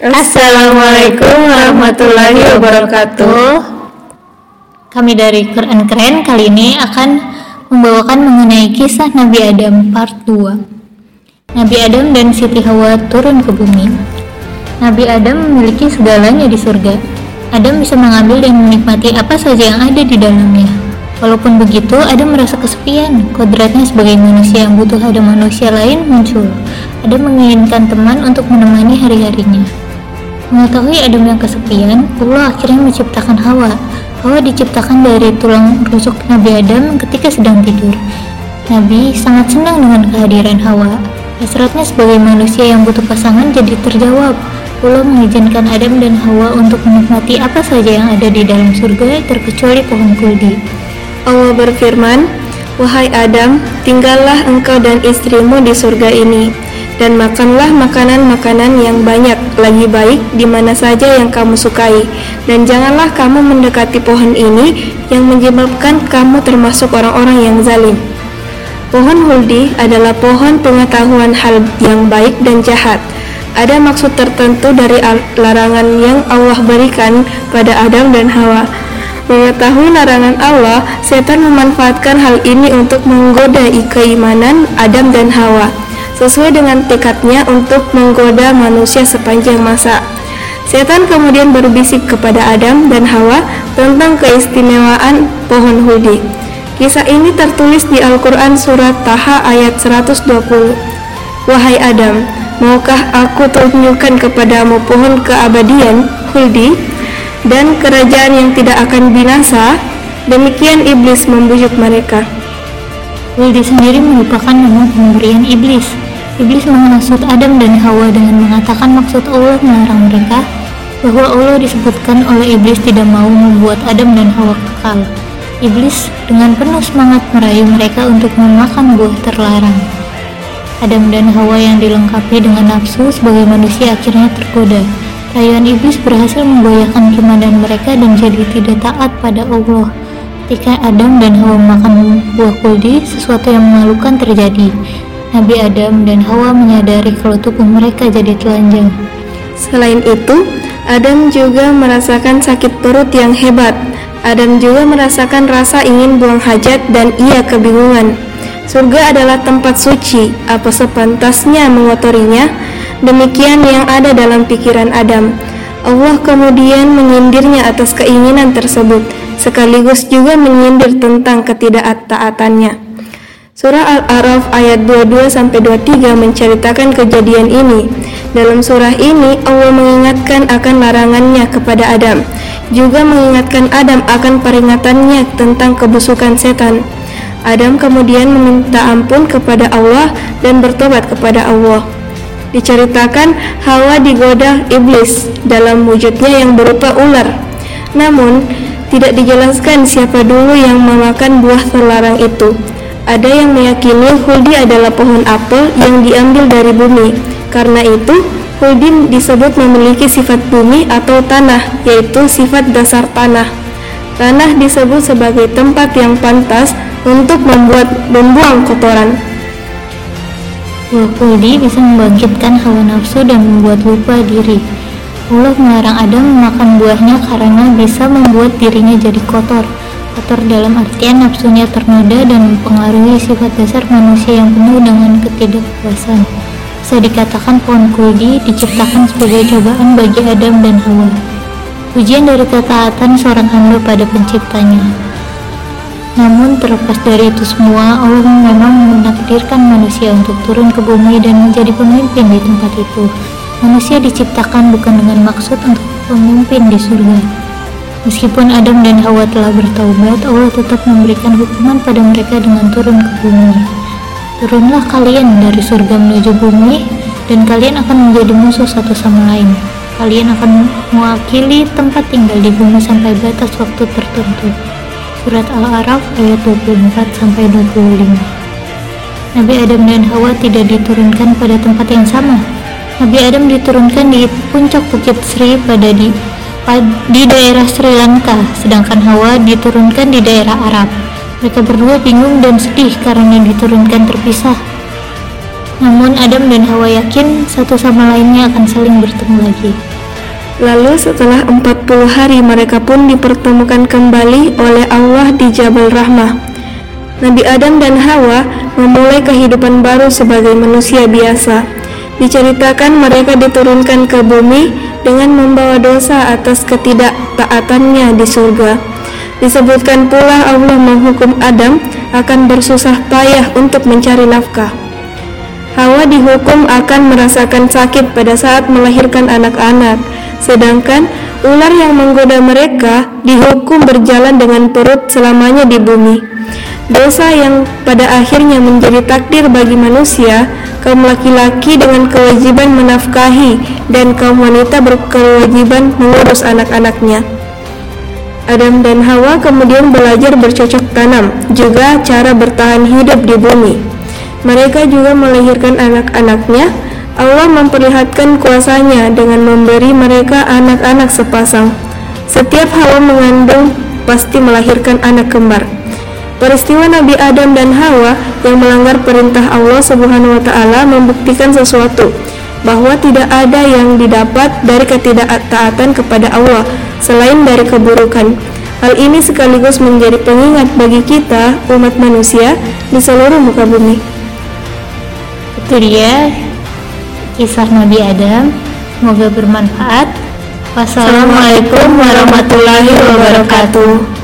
Assalamualaikum warahmatullahi wabarakatuh. Kami dari Quran Keren kali ini akan membawakan mengenai kisah Nabi Adam part 2. Nabi Adam dan Siti Hawa turun ke bumi. Nabi Adam memiliki segalanya di surga. Adam bisa mengambil dan menikmati apa saja yang ada di dalamnya. Walaupun begitu, Adam merasa kesepian. Kodratnya sebagai manusia yang butuh ada manusia lain muncul. Adam menginginkan teman untuk menemani hari-harinya. Mengetahui Adam yang kesepian, Allah akhirnya menciptakan Hawa. Hawa diciptakan dari tulang rusuk Nabi Adam ketika sedang tidur. Nabi sangat senang dengan kehadiran Hawa. Hasratnya sebagai manusia yang butuh pasangan jadi terjawab. Allah mengizinkan Adam dan Hawa untuk menikmati apa saja yang ada di dalam surga terkecuali pohon kuldi. Allah berfirman, Wahai Adam, tinggallah engkau dan istrimu di surga ini, dan makanlah makanan-makanan yang banyak, lagi baik di mana saja yang kamu sukai, dan janganlah kamu mendekati pohon ini yang menyebabkan kamu termasuk orang-orang yang zalim. Pohon huldi adalah pohon pengetahuan hal yang baik dan jahat. Ada maksud tertentu dari larangan yang Allah berikan pada Adam dan Hawa Mengetahui larangan Allah, setan memanfaatkan hal ini untuk menggoda keimanan Adam dan Hawa, sesuai dengan tekadnya untuk menggoda manusia sepanjang masa. Setan kemudian berbisik kepada Adam dan Hawa tentang keistimewaan pohon hudi. Kisah ini tertulis di Al-Quran Surat Taha ayat 120. Wahai Adam, maukah aku tunjukkan kepadamu pohon keabadian, huldi, dan kerajaan yang tidak akan binasa, demikian iblis membujuk mereka. Wildi sendiri merupakan nama pemberian iblis. Iblis menghasut Adam dan Hawa dengan mengatakan maksud Allah melarang mereka bahwa Allah disebutkan oleh iblis tidak mau membuat Adam dan Hawa kekal. Iblis dengan penuh semangat merayu mereka untuk memakan buah terlarang. Adam dan Hawa yang dilengkapi dengan nafsu sebagai manusia akhirnya tergoda Rayuan iblis berhasil memgoyahkan keimanan mereka dan jadi tidak taat pada Allah. Ketika Adam dan Hawa makan buah kuldi, sesuatu yang memalukan terjadi. Nabi Adam dan Hawa menyadari kalau tubuh mereka jadi telanjang. Selain itu, Adam juga merasakan sakit perut yang hebat. Adam juga merasakan rasa ingin buang hajat dan ia kebingungan. Surga adalah tempat suci, apa sepantasnya mengotorinya? Demikian yang ada dalam pikiran Adam. Allah kemudian menyindirnya atas keinginan tersebut, sekaligus juga menyindir tentang ketidaktaatannya. Surah Al-A'raf ayat 22 23 menceritakan kejadian ini. Dalam surah ini Allah mengingatkan akan larangannya kepada Adam, juga mengingatkan Adam akan peringatannya tentang kebusukan setan. Adam kemudian meminta ampun kepada Allah dan bertobat kepada Allah. Diceritakan Hawa digoda iblis dalam wujudnya yang berupa ular. Namun, tidak dijelaskan siapa dulu yang memakan buah terlarang itu. Ada yang meyakini huldi adalah pohon apel yang diambil dari bumi. Karena itu, huldi disebut memiliki sifat bumi atau tanah, yaitu sifat dasar tanah. Tanah disebut sebagai tempat yang pantas untuk membuat membuang kotoran. Buah kuldi bisa membangkitkan hawa nafsu dan membuat lupa diri. Allah melarang Adam memakan buahnya karena bisa membuat dirinya jadi kotor. Kotor dalam artian nafsunya ternoda dan mempengaruhi sifat dasar manusia yang penuh dengan ketidakpuasan. Bisa dikatakan pohon kuldi diciptakan sebagai cobaan bagi Adam dan Hawa. Ujian dari ketaatan seorang hamba pada penciptanya. Namun terlepas dari itu semua, Allah memang menakdirkan manusia untuk turun ke bumi dan menjadi pemimpin di tempat itu. Manusia diciptakan bukan dengan maksud untuk pemimpin di surga. Meskipun Adam dan Hawa telah bertaubat, Allah tetap memberikan hukuman pada mereka dengan turun ke bumi. Turunlah kalian dari surga menuju bumi, dan kalian akan menjadi musuh satu sama lain. Kalian akan mewakili tempat tinggal di bumi sampai batas waktu tertentu. Surat Al-A'raf ayat 24 sampai 25. Nabi Adam dan Hawa tidak diturunkan pada tempat yang sama. Nabi Adam diturunkan di puncak Bukit Sri pada di di daerah Sri Lanka, sedangkan Hawa diturunkan di daerah Arab. Mereka berdua bingung dan sedih karena diturunkan terpisah. Namun Adam dan Hawa yakin satu sama lainnya akan saling bertemu lagi. Lalu setelah 40 hari mereka pun dipertemukan kembali oleh Allah di Jabal Rahmah. Nabi Adam dan Hawa memulai kehidupan baru sebagai manusia biasa. Diceritakan mereka diturunkan ke bumi dengan membawa dosa atas ketidaktaatannya di surga. Disebutkan pula Allah menghukum Adam akan bersusah payah untuk mencari nafkah. Hawa dihukum akan merasakan sakit pada saat melahirkan anak-anak Sedangkan ular yang menggoda mereka dihukum berjalan dengan perut selamanya di bumi. Dosa yang pada akhirnya menjadi takdir bagi manusia, kaum laki-laki dengan kewajiban menafkahi dan kaum wanita berkewajiban mengurus anak-anaknya. Adam dan Hawa kemudian belajar bercocok tanam, juga cara bertahan hidup di bumi. Mereka juga melahirkan anak-anaknya, Allah memperlihatkan kuasanya dengan memberi mereka anak-anak sepasang. Setiap Hawa mengandung pasti melahirkan anak kembar. Peristiwa Nabi Adam dan Hawa yang melanggar perintah Allah Subhanahu wa taala membuktikan sesuatu bahwa tidak ada yang didapat dari ketidaktaatan kepada Allah selain dari keburukan. Hal ini sekaligus menjadi pengingat bagi kita umat manusia di seluruh muka bumi. Itu dia kisah Nabi Adam. Semoga bermanfaat. Wassalamualaikum warahmatullahi wabarakatuh.